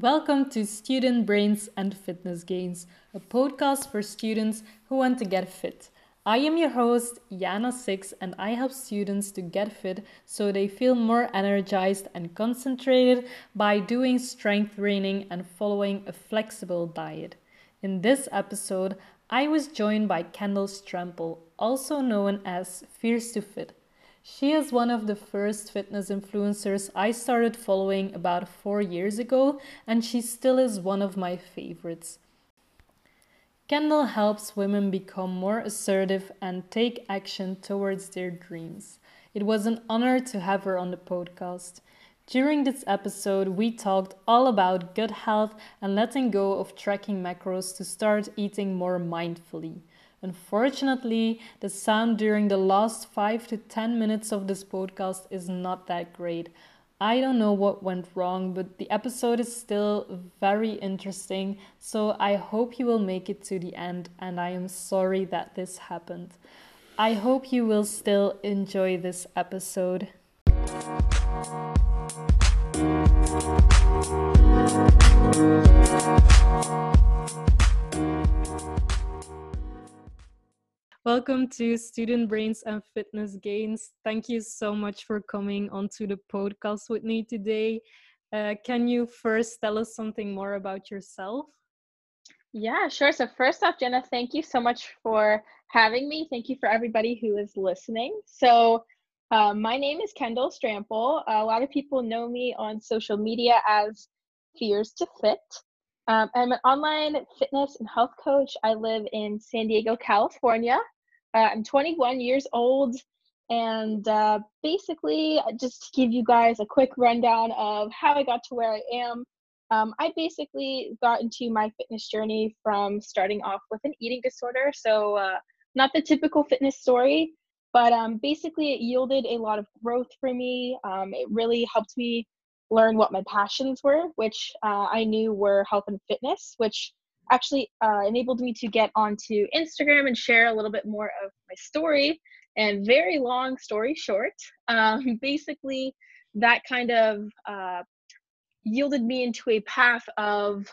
Welcome to Student Brains and Fitness Gains, a podcast for students who want to get fit. I am your host, Yana Six, and I help students to get fit so they feel more energized and concentrated by doing strength training and following a flexible diet. In this episode, I was joined by Kendall Strample, also known as Fears to Fit. She is one of the first fitness influencers I started following about four years ago, and she still is one of my favorites. Kendall helps women become more assertive and take action towards their dreams. It was an honor to have her on the podcast. During this episode, we talked all about gut health and letting go of tracking macros to start eating more mindfully. Unfortunately, the sound during the last 5 to 10 minutes of this podcast is not that great. I don't know what went wrong, but the episode is still very interesting, so I hope you will make it to the end, and I am sorry that this happened. I hope you will still enjoy this episode. Welcome to Student Brains and Fitness Gains. Thank you so much for coming onto the podcast with me today. Uh, can you first tell us something more about yourself? Yeah, sure. So, first off, Jenna, thank you so much for having me. Thank you for everybody who is listening. So, uh, my name is Kendall Strample. A lot of people know me on social media as Fears to Fit. Um, I'm an online fitness and health coach. I live in San Diego, California. Uh, I'm 21 years old, and uh, basically, uh, just to give you guys a quick rundown of how I got to where I am. Um, I basically got into my fitness journey from starting off with an eating disorder. So, uh, not the typical fitness story, but um, basically, it yielded a lot of growth for me. Um, it really helped me learn what my passions were, which uh, I knew were health and fitness, which actually uh, enabled me to get onto Instagram and share a little bit more of my story. And very long story short, um, basically, that kind of uh, yielded me into a path of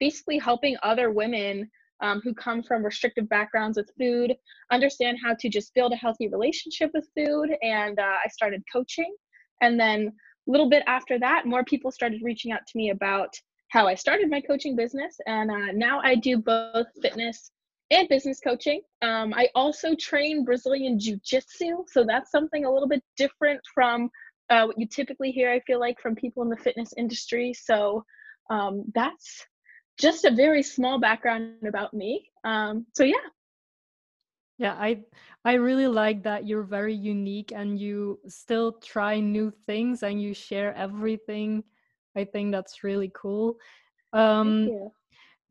basically helping other women um, who come from restrictive backgrounds with food understand how to just build a healthy relationship with food. And uh, I started coaching. And then a little bit after that, more people started reaching out to me about how I started my coaching business. And uh, now I do both fitness and business coaching. Um, I also train Brazilian Jiu Jitsu. So that's something a little bit different from uh, what you typically hear, I feel like, from people in the fitness industry. So um, that's just a very small background about me. Um, so yeah. Yeah, I I really like that you're very unique and you still try new things and you share everything I think that's really cool. Um, you.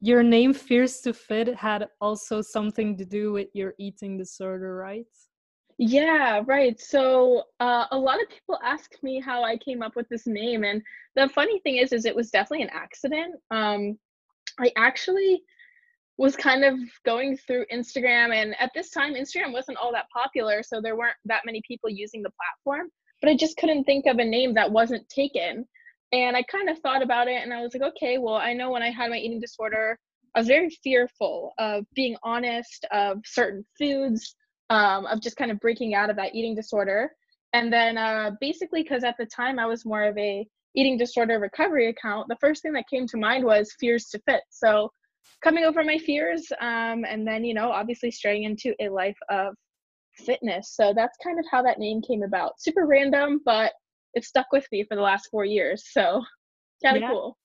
Your name Fears to Fit had also something to do with your eating disorder, right? Yeah, right. So uh, a lot of people ask me how I came up with this name, and the funny thing is, is it was definitely an accident. Um, I actually was kind of going through Instagram, and at this time, Instagram wasn't all that popular, so there weren't that many people using the platform. But I just couldn't think of a name that wasn't taken. And I kind of thought about it and I was like, okay, well, I know when I had my eating disorder, I was very fearful of being honest, of certain foods, um, of just kind of breaking out of that eating disorder. And then uh, basically, because at the time I was more of a eating disorder recovery account, the first thing that came to mind was fears to fit. So coming over my fears, um, and then you know, obviously straying into a life of fitness. So that's kind of how that name came about. Super random, but it stuck with me for the last four years. So kind of yeah. cool.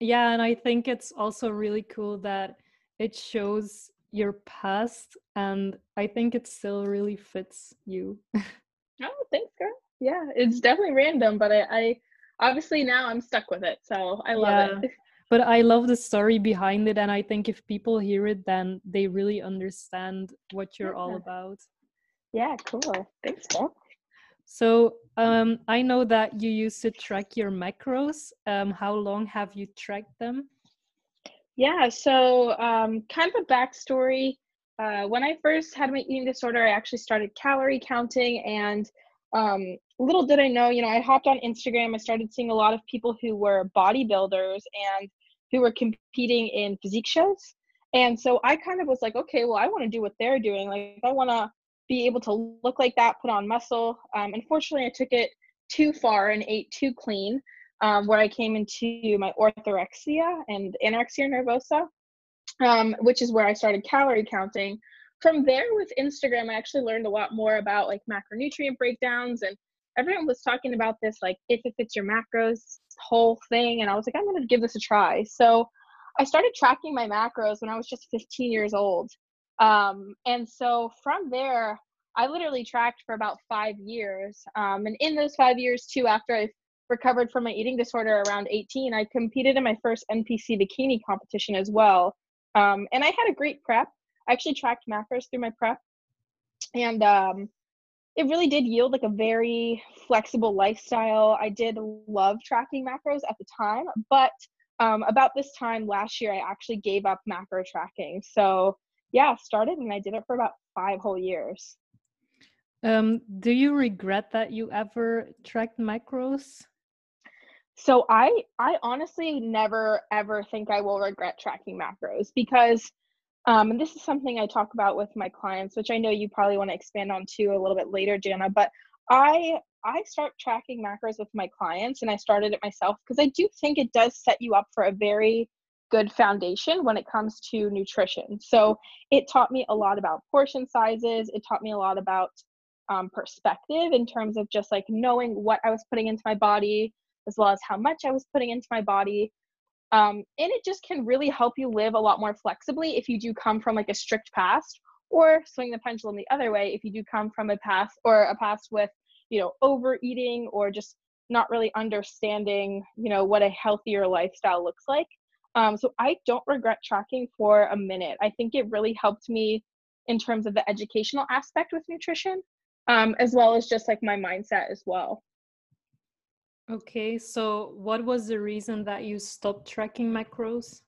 Yeah, and I think it's also really cool that it shows your past and I think it still really fits you. oh, thanks, girl. Yeah, it's definitely random, but I, I obviously now I'm stuck with it. So I love yeah. it. But I love the story behind it and I think if people hear it then they really understand what you're yeah. all about. Yeah, cool. Thanks, girl. So um, I know that you used to track your macros. Um, how long have you tracked them? Yeah, so um, kind of a backstory. Uh, when I first had my eating disorder, I actually started calorie counting, and um, little did I know, you know, I hopped on Instagram. I started seeing a lot of people who were bodybuilders and who were competing in physique shows. And so I kind of was like, okay, well, I want to do what they're doing. Like, I want to be able to look like that, put on muscle. Um, unfortunately, I took it too far and ate too clean, um, where I came into my orthorexia and anorexia nervosa, um, which is where I started calorie counting. From there, with Instagram, I actually learned a lot more about like macronutrient breakdowns and everyone was talking about this like if it fits your macros whole thing and i was like i'm going to give this a try so i started tracking my macros when i was just 15 years old um, and so from there i literally tracked for about five years um, and in those five years too after i recovered from my eating disorder around 18 i competed in my first npc bikini competition as well um, and i had a great prep i actually tracked macros through my prep and um, it really did yield like a very flexible lifestyle. I did love tracking macros at the time, but um, about this time last year, I actually gave up macro tracking. So yeah, started and I did it for about five whole years. Um, do you regret that you ever tracked macros? So I I honestly never ever think I will regret tracking macros because um, and this is something I talk about with my clients, which I know you probably want to expand on too a little bit later, Jana. But I I start tracking macros with my clients, and I started it myself because I do think it does set you up for a very good foundation when it comes to nutrition. So it taught me a lot about portion sizes. It taught me a lot about um, perspective in terms of just like knowing what I was putting into my body, as well as how much I was putting into my body. Um, and it just can really help you live a lot more flexibly if you do come from like a strict past or swing the pendulum the other way if you do come from a past or a past with you know overeating or just not really understanding you know what a healthier lifestyle looks like um, so i don't regret tracking for a minute i think it really helped me in terms of the educational aspect with nutrition um, as well as just like my mindset as well Okay, so what was the reason that you stopped tracking macros?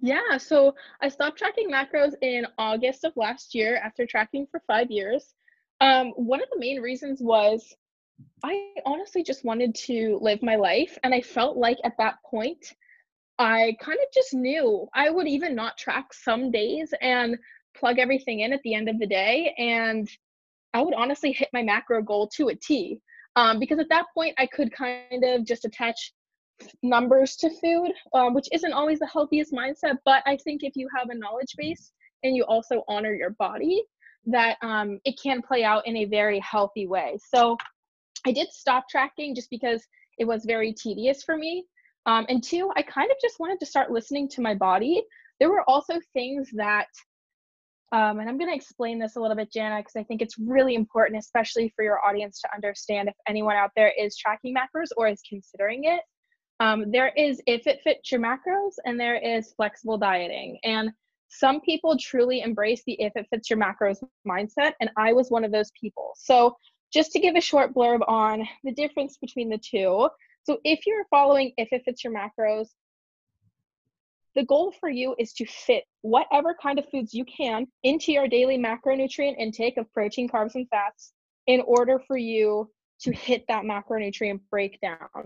Yeah, so I stopped tracking macros in August of last year after tracking for five years. Um, one of the main reasons was I honestly just wanted to live my life. And I felt like at that point, I kind of just knew I would even not track some days and plug everything in at the end of the day. And I would honestly hit my macro goal to a T um, because at that point I could kind of just attach numbers to food, um, which isn't always the healthiest mindset. But I think if you have a knowledge base and you also honor your body, that um, it can play out in a very healthy way. So I did stop tracking just because it was very tedious for me. Um, and two, I kind of just wanted to start listening to my body. There were also things that um, and I'm going to explain this a little bit, Jana, because I think it's really important, especially for your audience to understand if anyone out there is tracking macros or is considering it. Um, there is if it fits your macros, and there is flexible dieting. And some people truly embrace the if it fits your macros mindset, and I was one of those people. So, just to give a short blurb on the difference between the two. So, if you're following if it fits your macros, the goal for you is to fit whatever kind of foods you can into your daily macronutrient intake of protein, carbs, and fats in order for you to hit that macronutrient breakdown.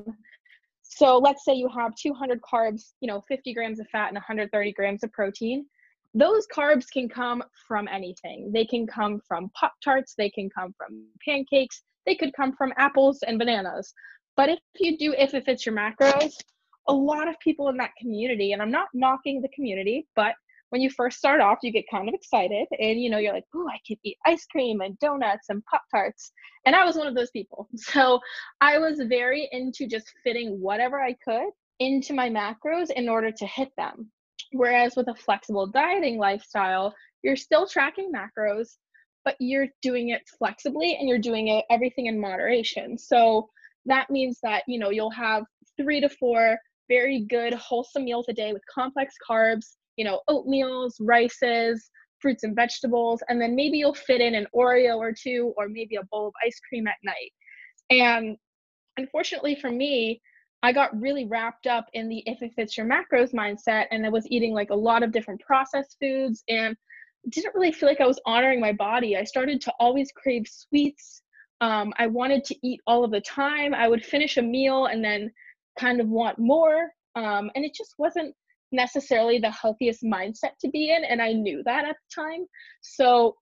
So let's say you have 200 carbs, you know, 50 grams of fat and 130 grams of protein. Those carbs can come from anything. They can come from Pop Tarts, they can come from pancakes, they could come from apples and bananas. But if you do, if it fits your macros, a lot of people in that community, and I'm not knocking the community, but when you first start off, you get kind of excited and you know, you're like, oh, I can eat ice cream and donuts and Pop Tarts. And I was one of those people. So I was very into just fitting whatever I could into my macros in order to hit them. Whereas with a flexible dieting lifestyle, you're still tracking macros, but you're doing it flexibly and you're doing it everything in moderation. So that means that, you know, you'll have three to four very good wholesome meals a day with complex carbs, you know, oatmeals, rices, fruits and vegetables, and then maybe you'll fit in an Oreo or two or maybe a bowl of ice cream at night. And unfortunately for me, I got really wrapped up in the if it fits your macros mindset and I was eating like a lot of different processed foods and didn't really feel like I was honoring my body. I started to always crave sweets Um, I wanted to eat all of the time. I would finish a meal and then kind of want more. Um, and it just wasn't necessarily the healthiest mindset to be in. And I knew that at the time. So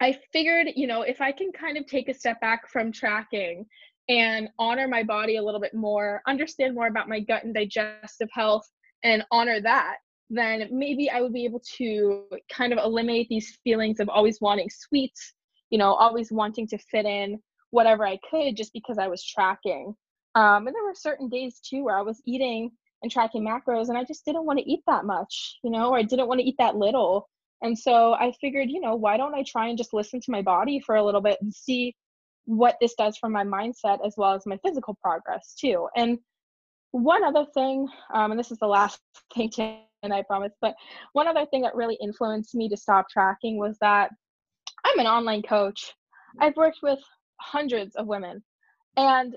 I figured, you know, if I can kind of take a step back from tracking and honor my body a little bit more, understand more about my gut and digestive health, and honor that, then maybe I would be able to kind of eliminate these feelings of always wanting sweets, you know, always wanting to fit in whatever I could just because I was tracking. Um, and there were certain days too where I was eating and tracking macros and I just didn't want to eat that much, you know, or I didn't want to eat that little. And so I figured, you know, why don't I try and just listen to my body for a little bit and see what this does for my mindset as well as my physical progress too. And one other thing, um, and this is the last thing, to, and I promise, but one other thing that really influenced me to stop tracking was that I'm an online coach. I've worked with hundreds of women, and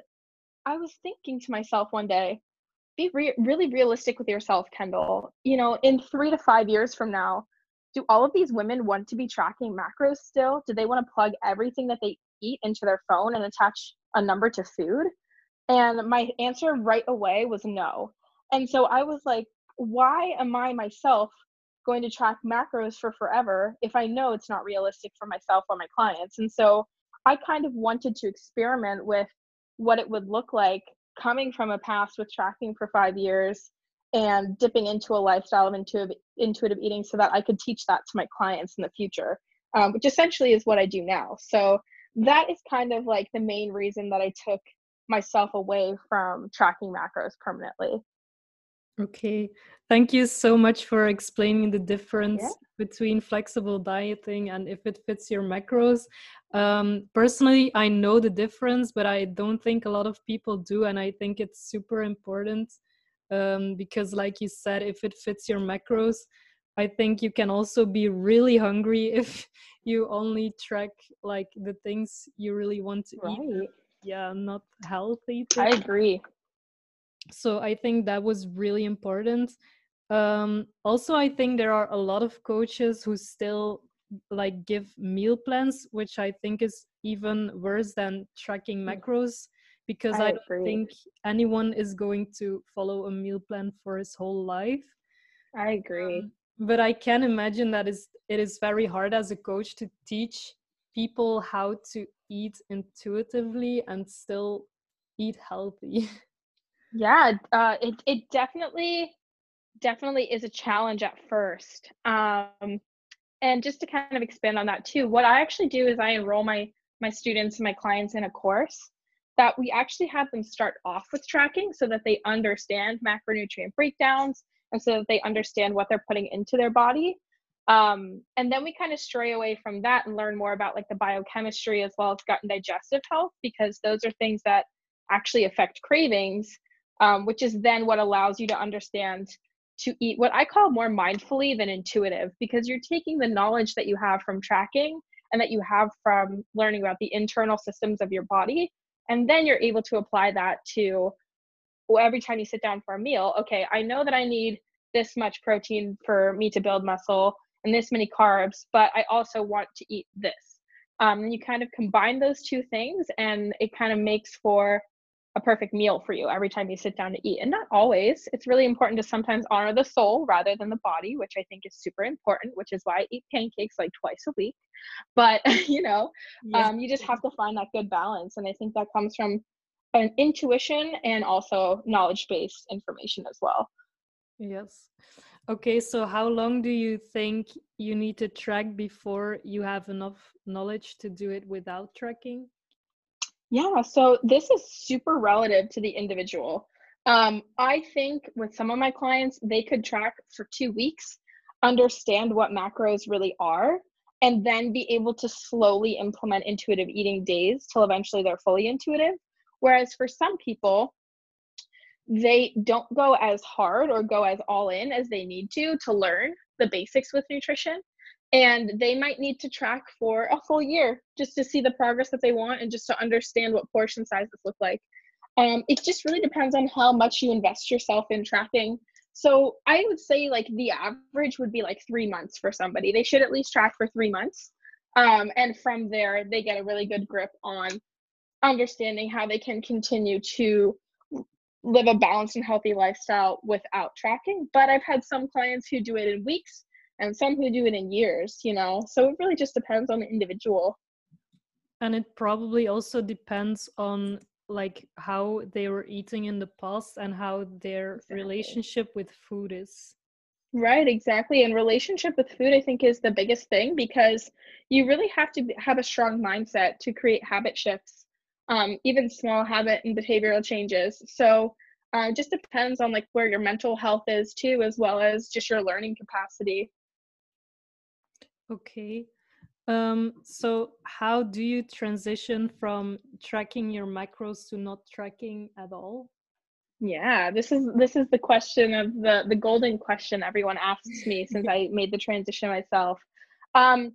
I was thinking to myself one day, be re- really realistic with yourself, Kendall. You know, in three to five years from now, do all of these women want to be tracking macros still? Do they want to plug everything that they eat into their phone and attach a number to food? And my answer right away was no. And so I was like, why am I myself going to track macros for forever if I know it's not realistic for myself or my clients? And so I kind of wanted to experiment with what it would look like coming from a past with tracking for five years and dipping into a lifestyle of intuitive, intuitive eating so that I could teach that to my clients in the future, um, which essentially is what I do now. So that is kind of like the main reason that I took myself away from tracking macros permanently. Okay, thank you so much for explaining the difference yeah. between flexible dieting and if it fits your macros. Um, personally, I know the difference, but I don't think a lot of people do, and I think it's super important um, because like you said if it fits your macros i think you can also be really hungry if you only track like the things you really want to right. eat yeah not healthy things. i agree so i think that was really important um, also i think there are a lot of coaches who still like give meal plans which i think is even worse than tracking mm. macros because I, I don't agree. think anyone is going to follow a meal plan for his whole life. I agree. Um, but I can imagine that is it is very hard as a coach to teach people how to eat intuitively and still eat healthy. Yeah, uh, it it definitely definitely is a challenge at first. Um, and just to kind of expand on that too, what I actually do is I enroll my my students and my clients in a course that we actually have them start off with tracking so that they understand macronutrient breakdowns and so that they understand what they're putting into their body. Um, and then we kind of stray away from that and learn more about like the biochemistry as well as gut and digestive health because those are things that actually affect cravings, um, which is then what allows you to understand to eat what I call more mindfully than intuitive because you're taking the knowledge that you have from tracking and that you have from learning about the internal systems of your body and then you're able to apply that to well, every time you sit down for a meal. Okay, I know that I need this much protein for me to build muscle and this many carbs, but I also want to eat this. Um, and you kind of combine those two things, and it kind of makes for a perfect meal for you every time you sit down to eat. And not always. It's really important to sometimes honor the soul rather than the body, which I think is super important, which is why I eat pancakes like twice a week. But, you know, yeah. um, you just have to find that good balance. And I think that comes from an intuition and also knowledge based information as well. Yes. Okay, so how long do you think you need to track before you have enough knowledge to do it without tracking? Yeah, so this is super relative to the individual. Um, I think with some of my clients, they could track for two weeks, understand what macros really are, and then be able to slowly implement intuitive eating days till eventually they're fully intuitive. Whereas for some people, they don't go as hard or go as all in as they need to to learn the basics with nutrition and they might need to track for a full year just to see the progress that they want and just to understand what portion sizes look like. Um, it just really depends on how much you invest yourself in tracking. So i would say like the average would be like three months for somebody. They should at least track for three months. Um, and from there they get a really good grip on understanding how they can continue to live a balanced and healthy lifestyle without tracking. But I've had some clients who do it in weeks and some who do it in years, you know. So it really just depends on the individual. And it probably also depends on like how they were eating in the past and how their exactly. relationship with food is. Right, exactly. And relationship with food, I think, is the biggest thing because you really have to have a strong mindset to create habit shifts, um, even small habit and behavioral changes. So uh, just depends on like where your mental health is too, as well as just your learning capacity. Okay. Um, so how do you transition from tracking your macros to not tracking at all? Yeah, this is this is the question of the the golden question everyone asks me since I made the transition myself. Um,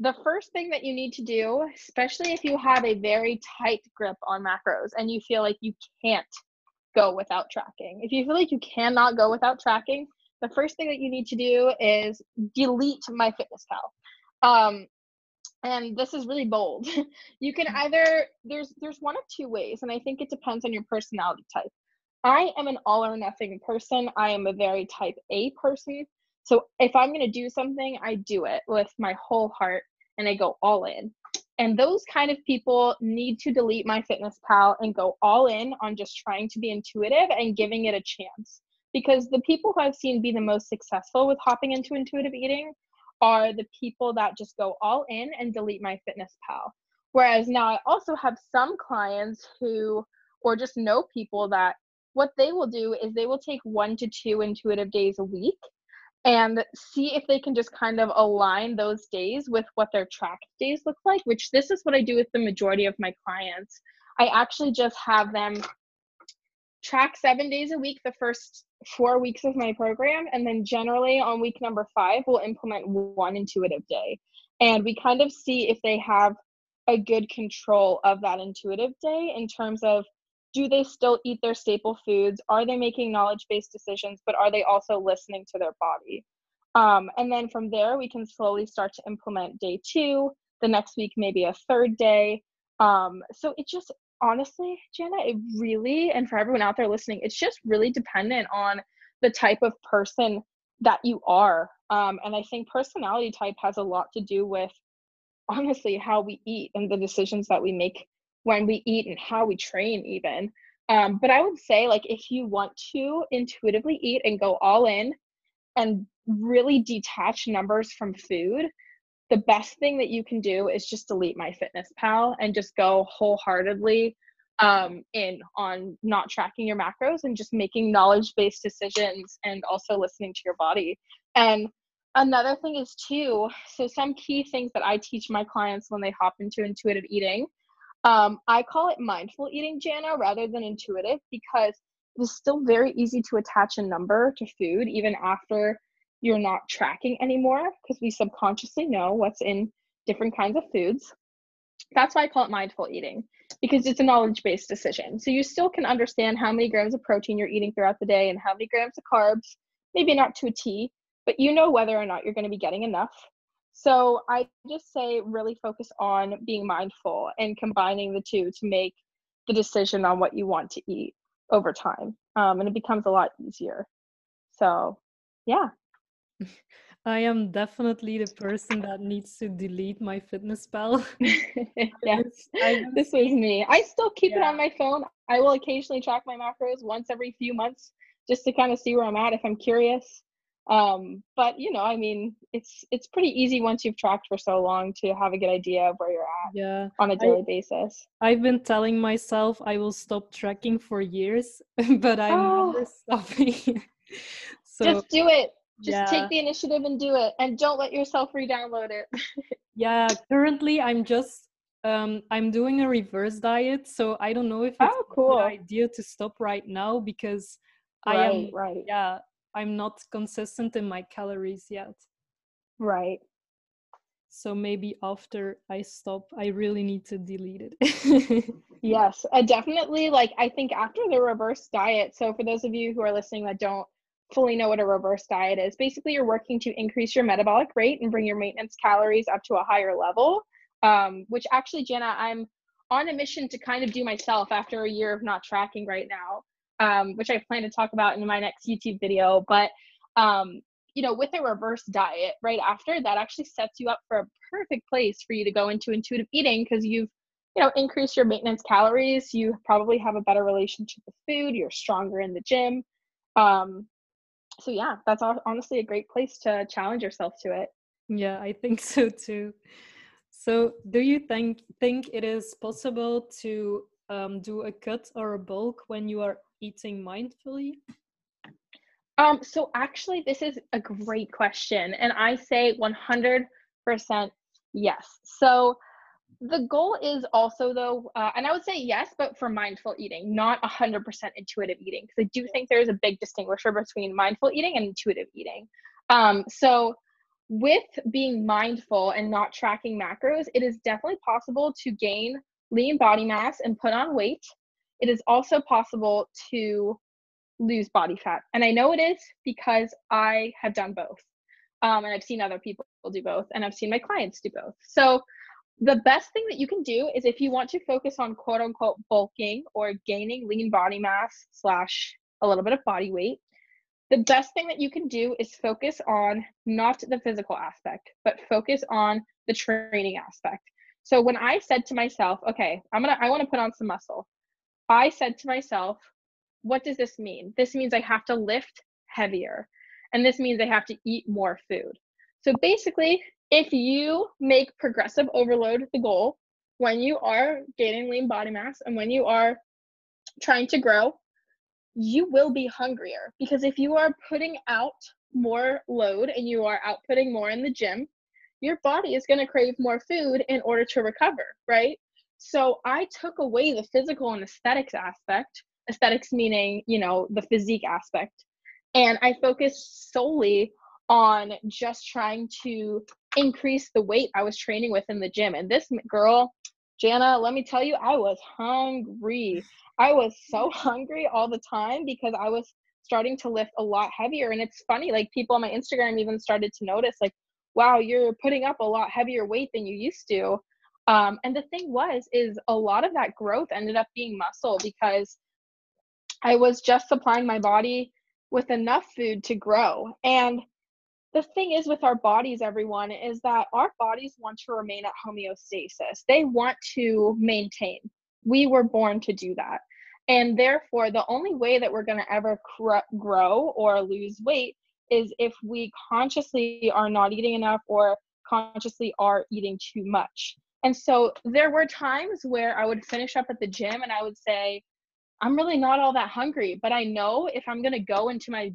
the first thing that you need to do, especially if you have a very tight grip on macros and you feel like you can't go without tracking. If you feel like you cannot go without tracking, the first thing that you need to do is delete MyFitnessPal. Um, and this is really bold. you can mm. either there's there's one of two ways, and I think it depends on your personality type. I am an all or nothing person. I am a very type A person. So if I'm going to do something, I do it with my whole heart and I go all in. And those kind of people need to delete MyFitnessPal and go all in on just trying to be intuitive and giving it a chance. Because the people who I've seen be the most successful with hopping into intuitive eating are the people that just go all in and delete MyFitnessPal. Whereas now I also have some clients who, or just know people that what they will do is they will take one to two intuitive days a week and see if they can just kind of align those days with what their tracked days look like, which this is what I do with the majority of my clients. I actually just have them track seven days a week the first four weeks of my program. And then generally on week number five, we'll implement one intuitive day. And we kind of see if they have a good control of that intuitive day in terms of do they still eat their staple foods? Are they making knowledge based decisions, but are they also listening to their body? Um, and then from there, we can slowly start to implement day two, the next week, maybe a third day. Um, so it just honestly, Jana, it really, and for everyone out there listening, it's just really dependent on the type of person that you are. Um, and I think personality type has a lot to do with honestly how we eat and the decisions that we make when we eat and how we train even um, but i would say like if you want to intuitively eat and go all in and really detach numbers from food the best thing that you can do is just delete MyFitnessPal and just go wholeheartedly um, in on not tracking your macros and just making knowledge based decisions and also listening to your body. And another thing is too so some key things that i teach my clients when they hop into intuitive eating um, I call it mindful eating, Jana, rather than intuitive because it's still very easy to attach a number to food even after you're not tracking anymore because we subconsciously know what's in different kinds of foods. That's why I call it mindful eating because it's a knowledge based decision. So you still can understand how many grams of protein you're eating throughout the day and how many grams of carbs, maybe not to a T, but you know whether or not you're going to be getting enough so I just say really focus on being mindful and combining the two to make the decision on what you want to eat over time. Um, and it becomes a lot easier. So, yeah. I am definitely the person that needs to delete my fitness MyFitnessPal. yes, this was me. I still keep yeah. it on my phone. I will occasionally track my macros once every few months just to kind of see where I'm at if I'm curious um, but you know i mean it's it's pretty easy once you've tracked for so long to have a good idea of where you're at yeah on a daily I, basis i've been telling myself i will stop tracking for years but i'm oh. never stopping so just do it just yeah. take the initiative and do it and don't let yourself re-download it yeah currently i'm just um, I'm doing a reverse diet, so I don't know if it's oh, cool. a good idea to stop right now because right, I am right. yeah I'm not consistent in my calories yet. Right. So maybe after I stop, I really need to delete it. yes, uh, definitely. Like, I think after the reverse diet, so for those of you who are listening that don't fully know what a reverse diet is, basically you're working to increase your metabolic rate and bring your maintenance calories up to a higher level. Um, which actually, Jenna, I'm on a mission to kind of do myself after a year of not tracking right now, um, which I plan to talk about in my next YouTube video. But um, you know, with a reverse diet right after, that actually sets you up for a perfect place for you to go into intuitive eating because you've you know increased your maintenance calories. You probably have a better relationship with food. You're stronger in the gym. Um, so yeah, that's honestly a great place to challenge yourself to it. Yeah, I think so too. So, do you think think it is possible to um, do a cut or a bulk when you are eating mindfully? Um, so actually, this is a great question, and I say 100% yes. So the goal is also though, uh, and I would say yes, but for mindful eating, not 100% intuitive eating, because I do think there's a big distinguisher between mindful eating and intuitive eating. Um, so with being mindful and not tracking macros, it is definitely possible to gain lean body mass and put on weight. It is also possible to lose body fat. And I know it is because I have done both. Um, and I've seen other people do both, and I've seen my clients do both. So, the best thing that you can do is if you want to focus on quote unquote bulking or gaining lean body mass slash a little bit of body weight, the best thing that you can do is focus on not the physical aspect, but focus on the training aspect. So when I said to myself, okay, I'm gonna I want to put on some muscle, I said to myself, what does this mean? This means I have to lift heavier. And this means I have to eat more food. So basically, if you make progressive overload the goal when you are gaining lean body mass and when you are trying to grow, you will be hungrier because if you are putting out more load and you are outputting more in the gym, your body is going to crave more food in order to recover, right? So I took away the physical and aesthetics aspect, aesthetics meaning, you know, the physique aspect, and I focused solely on just trying to increase the weight I was training with in the gym. And this girl, Jana, let me tell you, I was hungry. I was so hungry all the time because I was starting to lift a lot heavier. And it's funny, like people on my Instagram even started to notice, like, wow, you're putting up a lot heavier weight than you used to. Um, and the thing was, is a lot of that growth ended up being muscle because I was just supplying my body with enough food to grow. And the thing is with our bodies, everyone, is that our bodies want to remain at homeostasis. They want to maintain. We were born to do that. And therefore, the only way that we're going to ever grow or lose weight is if we consciously are not eating enough or consciously are eating too much. And so there were times where I would finish up at the gym and I would say, I'm really not all that hungry, but I know if I'm going to go into my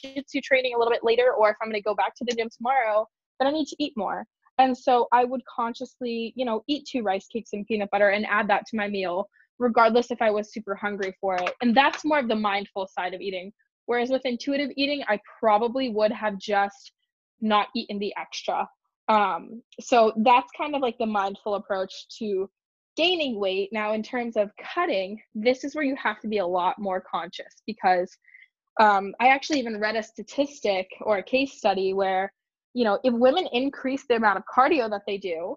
jiu-jitsu training a little bit later or if I'm going to go back to the gym tomorrow, then I need to eat more. And so I would consciously, you know, eat two rice cakes and peanut butter and add that to my meal regardless if I was super hungry for it. And that's more of the mindful side of eating. Whereas with intuitive eating, I probably would have just not eaten the extra. Um, so that's kind of like the mindful approach to gaining weight. Now, in terms of cutting, this is where you have to be a lot more conscious because um, I actually even read a statistic or a case study where, you know, if women increase the amount of cardio that they do,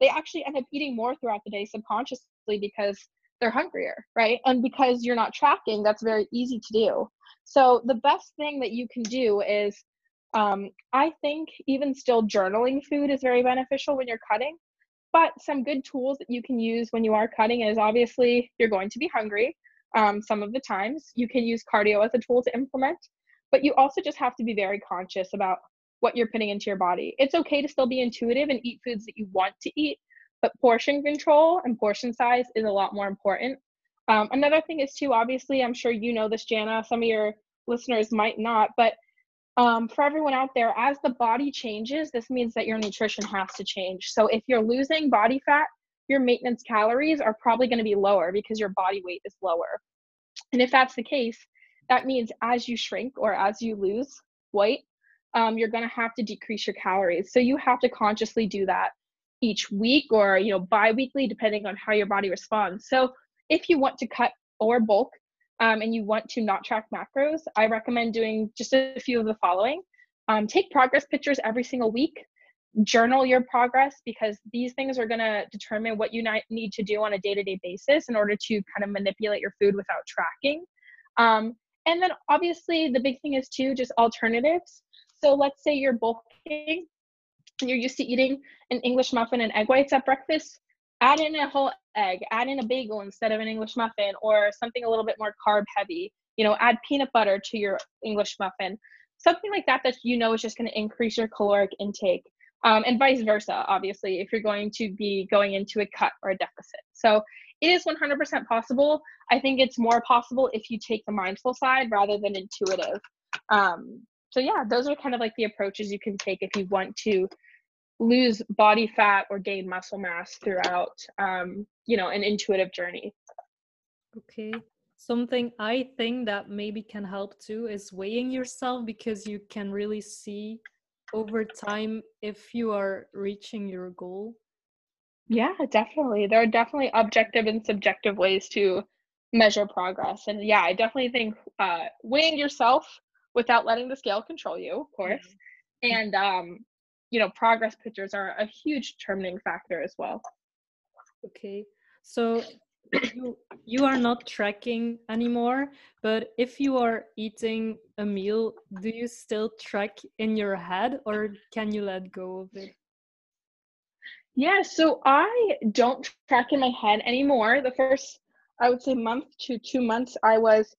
they actually end up eating more throughout the day subconsciously because they're hungrier, right? And because you're not tracking, that's very easy to do. So the best thing that you can do is um, I think even still journaling food is very beneficial when you're cutting. But some good tools that you can use when you are cutting is obviously you're going to be hungry um, some of the times. You can use cardio as a tool to implement, but you also just have to be very conscious about what you're putting into your body. It's okay to still be intuitive and eat foods that you want to eat, but portion control and portion size is a lot more important. Um, another thing is too, obviously, I'm sure you know this, Jana. Some of your listeners might not, but um, for everyone out there, as the body changes, this means that your nutrition has to change. So if you're losing body fat, your maintenance calories are probably going to be lower because your body weight is lower. And if that's the case, that means as you shrink or as you lose weight, um, you're going to have to decrease your calories. So you have to consciously do that each week or you know bi-weekly depending on how your body responds so if you want to cut or bulk um, and you want to not track macros i recommend doing just a few of the following um, take progress pictures every single week journal your progress because these things are going to determine what you need to do on a day-to-day basis in order to kind of manipulate your food without tracking. Um, and then obviously the big thing is too just alternatives. So let's say you're bulking and you're used to eating an english muffin and egg whites at breakfast. Add in a whole egg add in a bagel instead of an english muffin or something a little bit more carb heavy. You know add peanut butter to your english muffin. Something like that that you know is just going to increase your caloric intake um, and vice versa, obviously, if you're going to be going into a cut or a deficit. So it is 100% possible. I think it's more possible if you take the mindful side rather than intuitive. Um, so yeah, those are kind of like the approaches you can take if you want to lose body fat or gain muscle mass throughout, um, you know, an intuitive journey. Okay. Something I think that maybe can help too is weighing yourself because you can really see over time if you are reaching your goal? Yeah, definitely. There are definitely objective and subjective ways to measure progress. And yeah, I definitely think uh, weighing yourself without letting the scale control you, of course, mm-hmm. and um, you know, progress pictures are a huge determining factor as well. Okay, so you you are not tracking anymore but if you are eating a meal do you still track in your head or can you let go of it? Yeah so i don't track in my head anymore. The first i would say month to two months i was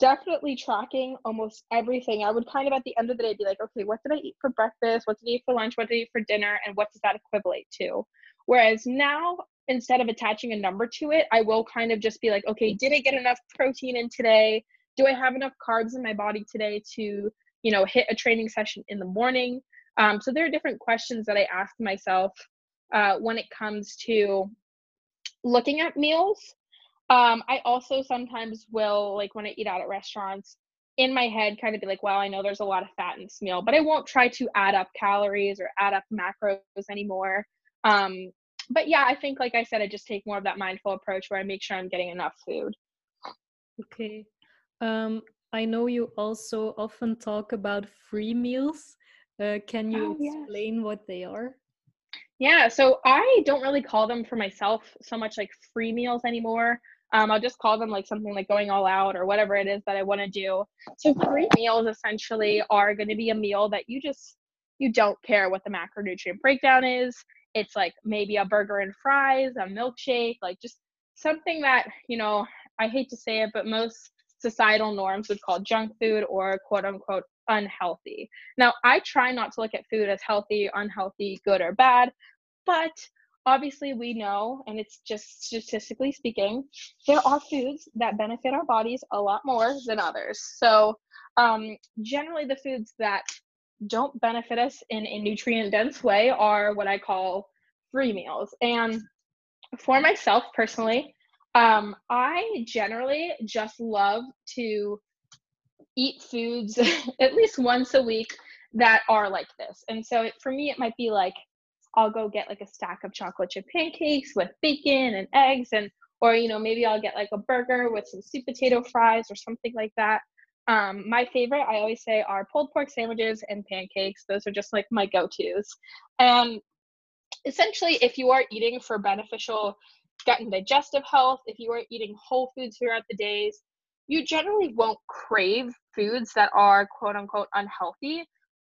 definitely tracking almost everything. I would kind of at the end of the day be like okay what did i eat for breakfast? What did i eat for lunch? What did i eat for dinner? And what does that equivalent to? Whereas now instead of attaching a number to it, I will kind of just be like, okay, did I get enough protein in today? Do I have enough carbs in my body today to, you know, hit a training session in the morning? Um, so there are different questions that I ask myself uh, when it comes to looking at meals. Um, I also sometimes will, like when I eat out at restaurants, in my head kind of be like, well, I know there's a lot of fat in this meal, but I won't try to add up calories or add up macros anymore. Um, but yeah, I think like I said, I just take more of that mindful approach where I make sure I'm getting enough food. Okay. Um, I know you also often talk about free meals. Uh, can you oh, explain yes. what they are? Yeah, so I don't really call them for myself so much like free meals anymore. Um, I'll just call them like something like going all out or whatever it is that I want to do. So free meals essentially are going to be a meal that you just you don't care what the macronutrient breakdown is it's like maybe a burger and fries, a milkshake, like just something that, you know, I hate to say it, but most societal norms would call junk food or quote unquote unhealthy. Now, I try not to look at food as healthy, unhealthy, good, or bad, but obviously we know, and it's just statistically speaking, there are foods that benefit our bodies a lot more than others. So, um, generally, the foods that don't benefit us in a nutrient dense way are what I call free meals. And for myself personally, um, I generally just love to eat foods at least once a week that are like this. And so for me, it might be like I'll go get like a stack of chocolate chip pancakes with bacon and eggs, and or you know maybe I'll get like a burger with some sweet potato fries or something like that. Um, my favorite, I always say, are pulled pork sandwiches and pancakes. Those are just like my go tos. And essentially, if you are eating for beneficial gut and digestive health, if you are eating whole foods throughout the days, you generally won't crave foods that are quote unquote unhealthy.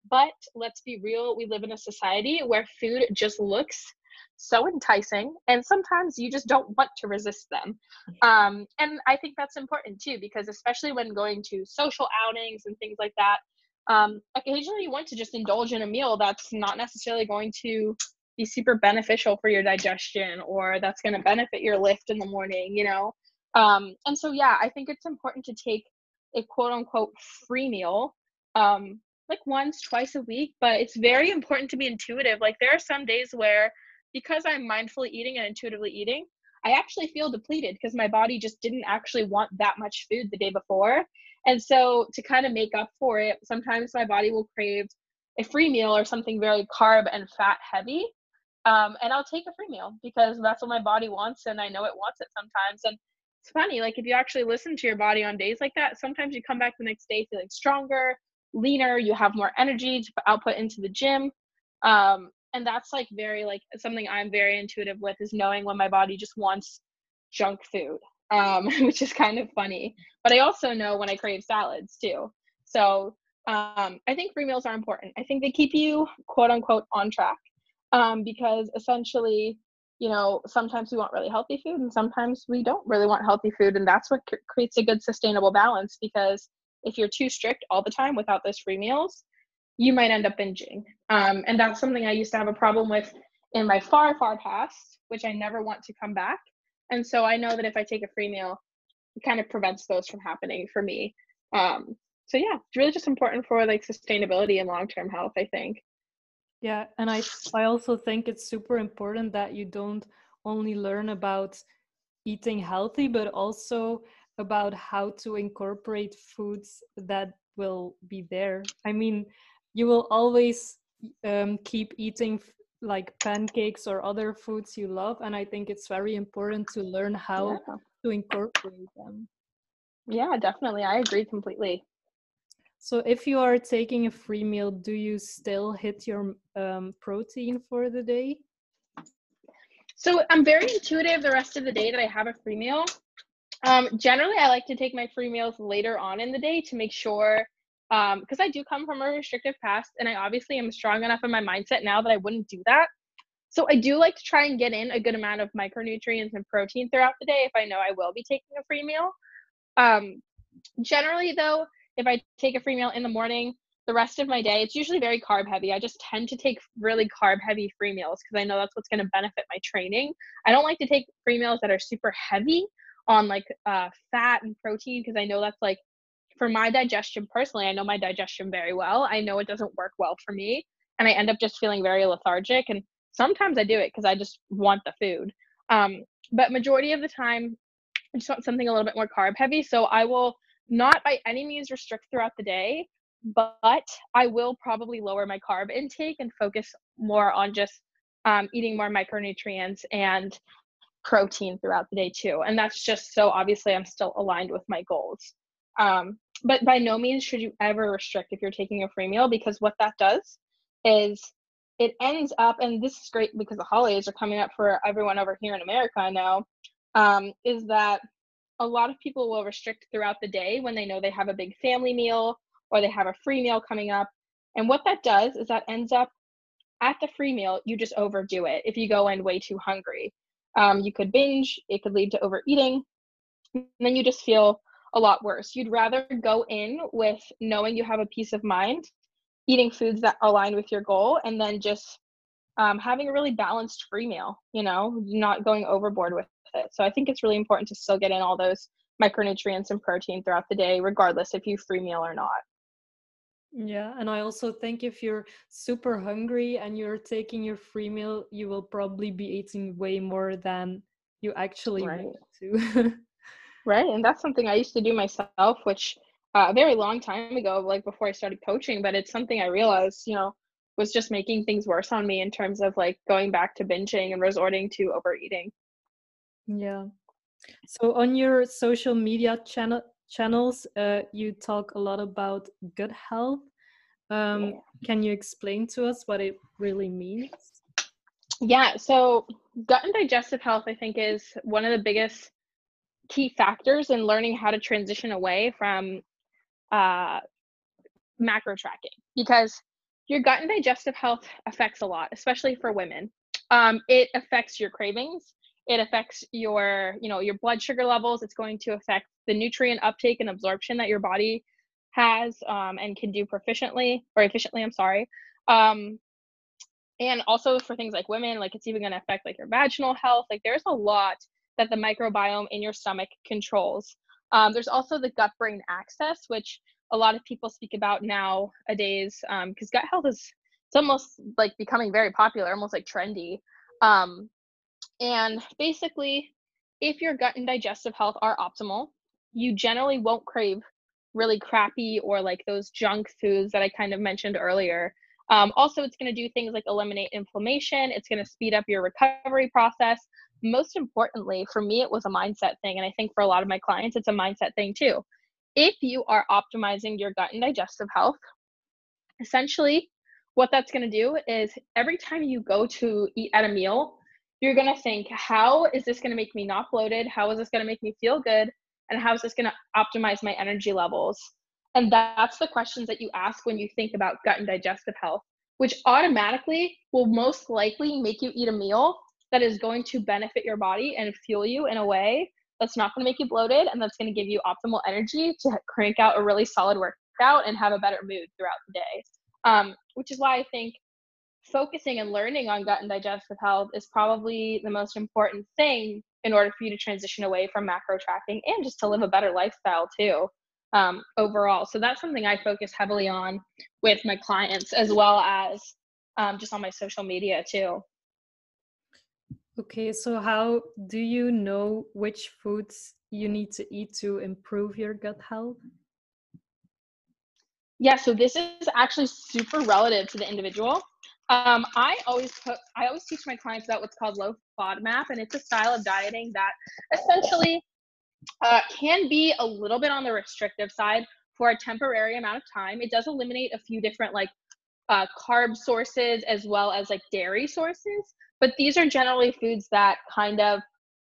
But let's be real, we live in a society where food just looks so enticing and sometimes you just don't want to resist them. Um, and i think that's important too because especially when going to social outings and things like that um, occasionally you want to just indulge in a meal that's not necessarily going to be super beneficial for your digestion or that's going to benefit your lift in the morning you know? Um, and so yeah i think it's important to take a quote unquote free meal um, like once twice a week but it's very important to be intuitive. Like there are some days where because I'm mindfully eating and intuitively eating, I actually feel depleted because my body just didn't actually want that much food the day before. And so to kind of make up for it, sometimes my body will crave a free meal or something very carb and fat heavy. Um, and I'll take a free meal because that's what my body wants and I know it wants it sometimes. And it's funny, like if you actually listen to your body on days like that, sometimes you come back the next day feeling stronger, leaner, you have more energy to output into the gym. Um, and that's like very like something i'm very intuitive with is knowing when my body just wants junk food um, which is kind of funny but i also know when i crave salads too. So um, i think free meals are important. I think they keep you quote unquote on track um, because essentially you know sometimes we want really healthy food and sometimes we don't really want healthy food and that's what creates a good sustainable balance because if you're too strict all the time without those free meals you might end up binging. Um, and that's something i used to have a problem with in my far far past which i never want to come back. And so i know that if i take a free meal it kind of prevents those from happening for me. Um, so yeah it's really just important for like sustainability and long-term health i think. Yeah, and I I also think it's super important that you don't only learn about eating healthy, but also about how to incorporate foods that will be there. I mean, you will always um, keep eating like pancakes or other foods you love, and I think it's very important to learn how yeah. to incorporate them. Yeah, definitely. I agree completely. So if you are taking a free meal, do you still hit your um, protein for the day? So I'm very intuitive the rest of the day that I have a free meal. Um, generally, I like to take my free meals later on in the day to make sure, because um, I do come from a restrictive past, and I obviously am strong enough in my mindset now that I wouldn't do that. So I do like to try and get in a good amount of micronutrients and protein throughout the day if I know I will be taking a free meal. Um, generally, though, if I take a free meal in the morning, the rest of my day, it's usually very carb heavy. I just tend to take really carb heavy free meals because I know that's what's going to benefit my training. I don't like to take free meals that are super heavy on like uh, fat and protein because I know that's like for my digestion personally, I know my digestion very well. I know it doesn't work well for me and I end up just feeling very lethargic and sometimes I do it because I just want the food. Um, but majority of the time, I just want something a little bit more carb heavy. So I will not by any means restrict throughout the day, but I will probably lower my carb intake and focus more on just um, eating more micronutrients and protein throughout the day too. And that's just so obviously I'm still aligned with my goals. Um, but by no means should you ever restrict if you're taking a free meal because what that does is it ends up, and this is great because the holidays are coming up for everyone over here in America now, um, is that a lot of people will restrict throughout the day when they know they have a big family meal or they have a free meal coming up. And what that does is that ends up at the free meal, you just overdo it if you go in way too hungry. Um, you could binge, it could lead to overeating, and then you just feel a lot worse. You'd rather go in with knowing you have a peace of mind, eating foods that align with your goal, and then just um, having a really balanced free meal, you know, not going overboard with it. So I think it's really important to still get in all those micronutrients and protein throughout the day, regardless if you free meal or not. Yeah, and I also think if you're super hungry and you're taking your free meal, you will probably be eating way more than you actually right. want to. right, and that's something I used to do myself, which uh, a very long time ago, like before I started coaching, but it's something I realized, you know, was just making things worse on me in terms of like going back to binging and resorting to overeating. Yeah. So on your social media channel channels, uh, you talk a lot about gut health. Um, yeah. Can you explain to us what it really means? Yeah. So gut and digestive health, I think, is one of the biggest key factors in learning how to transition away from uh, macro tracking because your gut and digestive health affects a lot, especially for women. Um, it affects your cravings. It affects your you know your blood sugar levels. It's going to affect the nutrient uptake and absorption that your body has um, and can do proficiently or efficiently i'm sorry. Um, and also for things like women like it's even going to affect like your vaginal health. Like there's a lot that the microbiome in your stomach controls um, there's also the gut brain axis which a lot of people speak about nowadays because um, gut health is it's almost like becoming very popular almost like trendy um, and basically, if your gut and digestive health are optimal, you generally won't crave really crappy or like those junk foods that I kind of mentioned earlier. Um, also, it's going to do things like eliminate inflammation, it's going to speed up your recovery process. Most importantly, for me, it was a mindset thing. And I think for a lot of my clients, it's a mindset thing too. If you are optimizing your gut and digestive health, essentially what that's going to do is every time you go to eat at a meal, you're going to think, how is this going to make me not bloated? How is this going to make me feel good? And how is this going to optimize my energy levels? And that's the questions that you ask when you think about gut and digestive health, which automatically will most likely make you eat a meal that is going to benefit your body and fuel you in a way that's not going to make you bloated and that's going to give you optimal energy to crank out a really solid workout and have a better mood throughout the day. Um, which is why I think focusing and learning on gut and digestive health is probably the most important thing in order for you to transition away from macro tracking and just to live a better lifestyle too um, overall. So that's something I focus heavily on with my clients as well as um, just on my social media too. Okay, so how do you know which foods you need to eat to improve your gut health? Yeah, so this is actually super relative to the individual. Um, I always put, I always teach my clients about what's called low FODMAP, and it's a style of dieting that essentially uh, can be a little bit on the restrictive side for a temporary amount of time. It does eliminate a few different like uh, carb sources as well as like dairy sources. But these are generally foods that kind of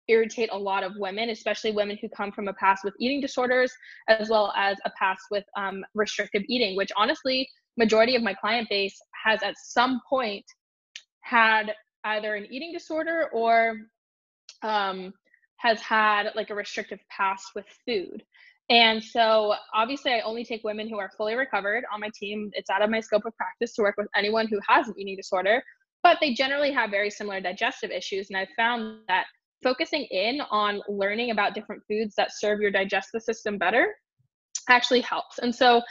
irritate a lot of women, especially women who come from a past with eating disorders, as well as a past with um, restrictive eating, which honestly, majority of my client base has at some point had either an eating disorder or um, has had like a restrictive past with food. And so obviously I only take women who are fully recovered on my team. It's out of my scope of practice to work with anyone who has an eating disorder, but they generally have very similar digestive issues. And I've found that focusing in on learning about different foods that serve your digestive system better actually helps. And so,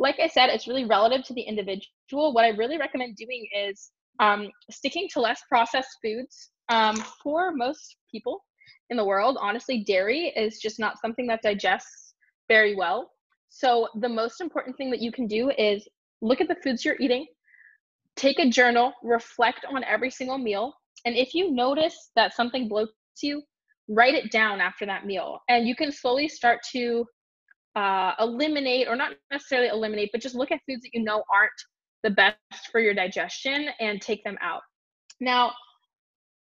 like I said, it's really relative to the individual. What I really recommend doing is um, sticking to less processed foods um, for most people in the world. Honestly, dairy is just not something that digests very well. So, the most important thing that you can do is look at the foods you're eating, take a journal, reflect on every single meal. And if you notice that something bloats you, write it down after that meal. And you can slowly start to uh, eliminate, or not necessarily eliminate, but just look at foods that you know aren't the best for your digestion and take them out. Now,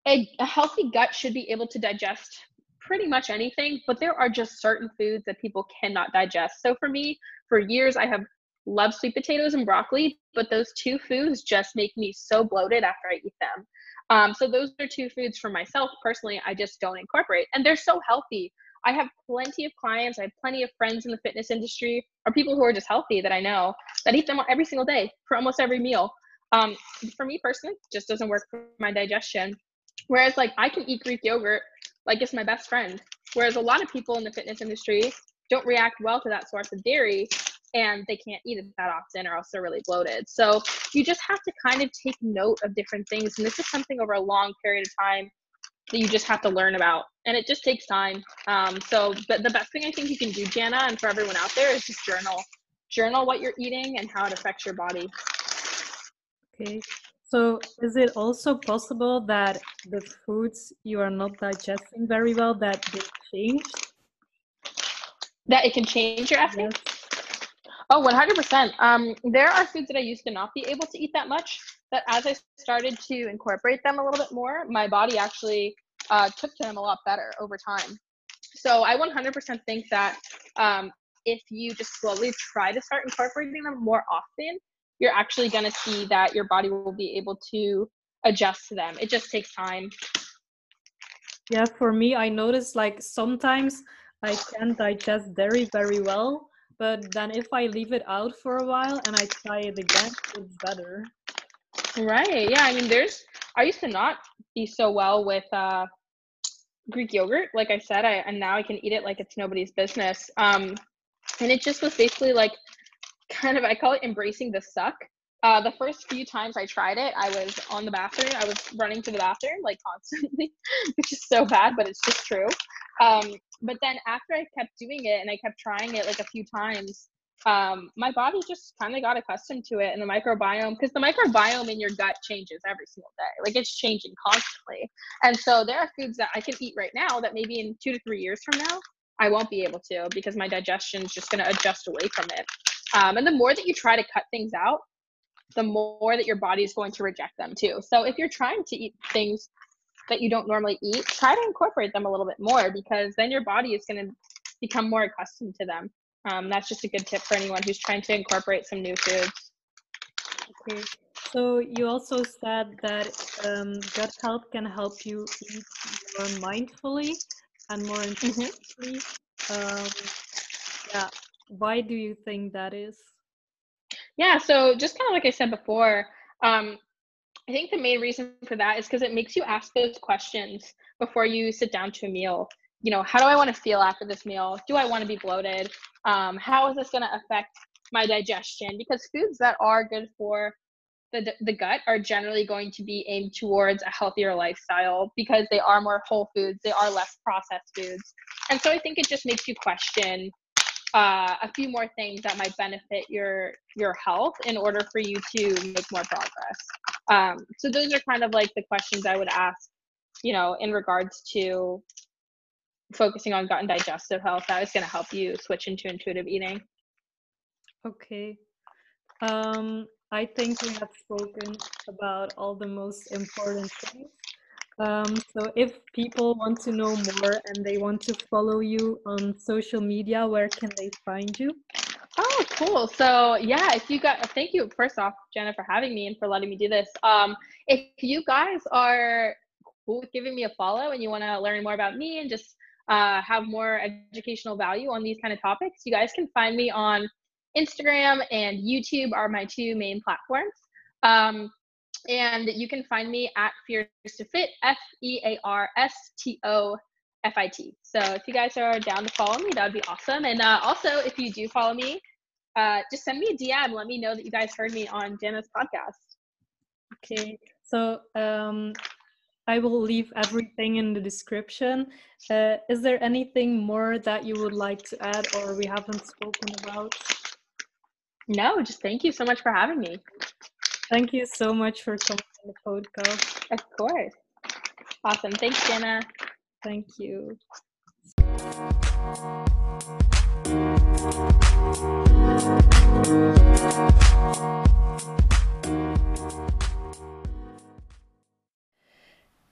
a, a healthy gut should be able to digest pretty much anything, but there are just certain foods that people cannot digest. So for me, for years, I have loved sweet potatoes and broccoli, but those two foods just make me so bloated after I eat them. Um, so those are two foods for myself personally, I just don't incorporate. And they're so healthy. I have plenty of clients, I have plenty of friends in the fitness industry or people who are just healthy that I know that eat them every single day for almost every meal. Um, for me personally, just doesn't work for my digestion. Whereas like I can eat Greek yogurt like it's my best friend. Whereas a lot of people in the fitness industry don't react well to that source of dairy and they can't eat it that often or else they're really bloated. So you just have to kind of take note of different things. And this is something over a long period of time that you just have to learn about. And it just takes time. Um, so but the best thing I think you can do, Jana, and for everyone out there is just journal. Journal what you're eating and how it affects your body. Okay. So is it also possible that the foods you are not digesting very well that they change? That it can change your acid? Yes. Oh, 100%. Um, there are foods that I used to not be able to eat that much, but as I started to incorporate them a little bit more, my body actually uh, took to them a lot better over time. So I 100% think that um, if you just slowly try to start incorporating them more often, you're actually going to see that your body will be able to adjust to them. It just takes time. Yeah, for me, I notice like sometimes I can't digest dairy very well, but then if I leave it out for a while and I try it again, it's better. Right. Yeah. I mean, there's, I used to not be so well with uh, Greek yogurt. Like I said, I, and now I can eat it like it's nobody's business. Um, and it just was basically like kind of, I call it embracing the suck. Uh, the first few times I tried it, I was on the bathroom. I was running to the bathroom like constantly, which is so bad, but it's just true. Um, but then after I kept doing it and I kept trying it like a few times, um, my body just kind of got accustomed to it and the microbiome because the microbiome in your gut changes every single day like it's changing constantly and so there are foods that i can eat right now that maybe in two to three years from now i won't be able to because my digestion is just going to adjust away from it um, and the more that you try to cut things out the more that your body is going to reject them too. So if you're trying to eat things that you don't normally eat, try to incorporate them a little bit more because then your body is going to become more accustomed to them. Um, that's just a good tip for anyone who's trying to incorporate some new foods. Okay. So you also said that um, gut health can help you eat more mindfully and more mm-hmm. intentionally. Mm-hmm. Um, yeah. Why do you think that is? Yeah. So just kind of like I said before, um, I think the main reason for that is because it makes you ask those questions before you sit down to a meal. You know, how do I want to feel after this meal? Do I want to be bloated? Um, how is this going to affect my digestion? Because foods that are good for the, the gut are generally going to be aimed towards a healthier lifestyle because they are more whole foods, they are less processed foods. And so I think it just makes you question uh, a few more things that might benefit your your health in order for you to make more progress. Um, so those are kind of like the questions I would ask, you know, in regards to focusing on gut and digestive health. That is going to help you switch into intuitive eating. Okay. Um, I think we have spoken about all the most important things. Um, so if people want to know more and they want to follow you on social media, where can they find you? Oh, cool. So yeah, if you got, thank you first off, Jenna, for having me and for letting me do this. Um, if you guys are cool with giving me a follow and you want to learn more about me and just uh, have more educational value on these kind of topics, you guys can find me on Instagram and YouTube are my two main platforms. Um, and you can find me at Fears to Fit, F E A R S T O F I T. So if you guys are down to follow me, that would be awesome. And uh, also, if you do follow me, uh, just send me a DM. Let me know that you guys heard me on Jenna's podcast. Okay. So um, I will leave everything in the description. Uh, is there anything more that you would like to add or we haven't spoken about? No, just thank you so much for having me. Thank you so much for coming on the podcast. Of course. Awesome. Thanks, Jenna. Thank you.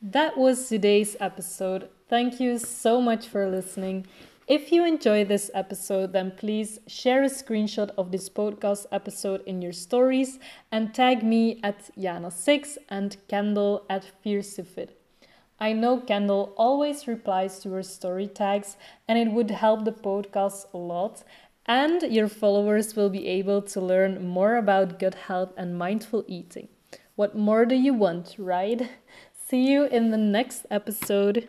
That was today's episode. Thank you so much for listening. If you enjoy this episode, then please share a screenshot of this podcast episode in your stories and tag me at Jana6 and Kendall at Fears to Fit. I know Kendall always replies to her story tags, and it would help the podcast a lot. And your followers will be able to learn more about gut health and mindful eating. What more do you want, right? See you in the next episode.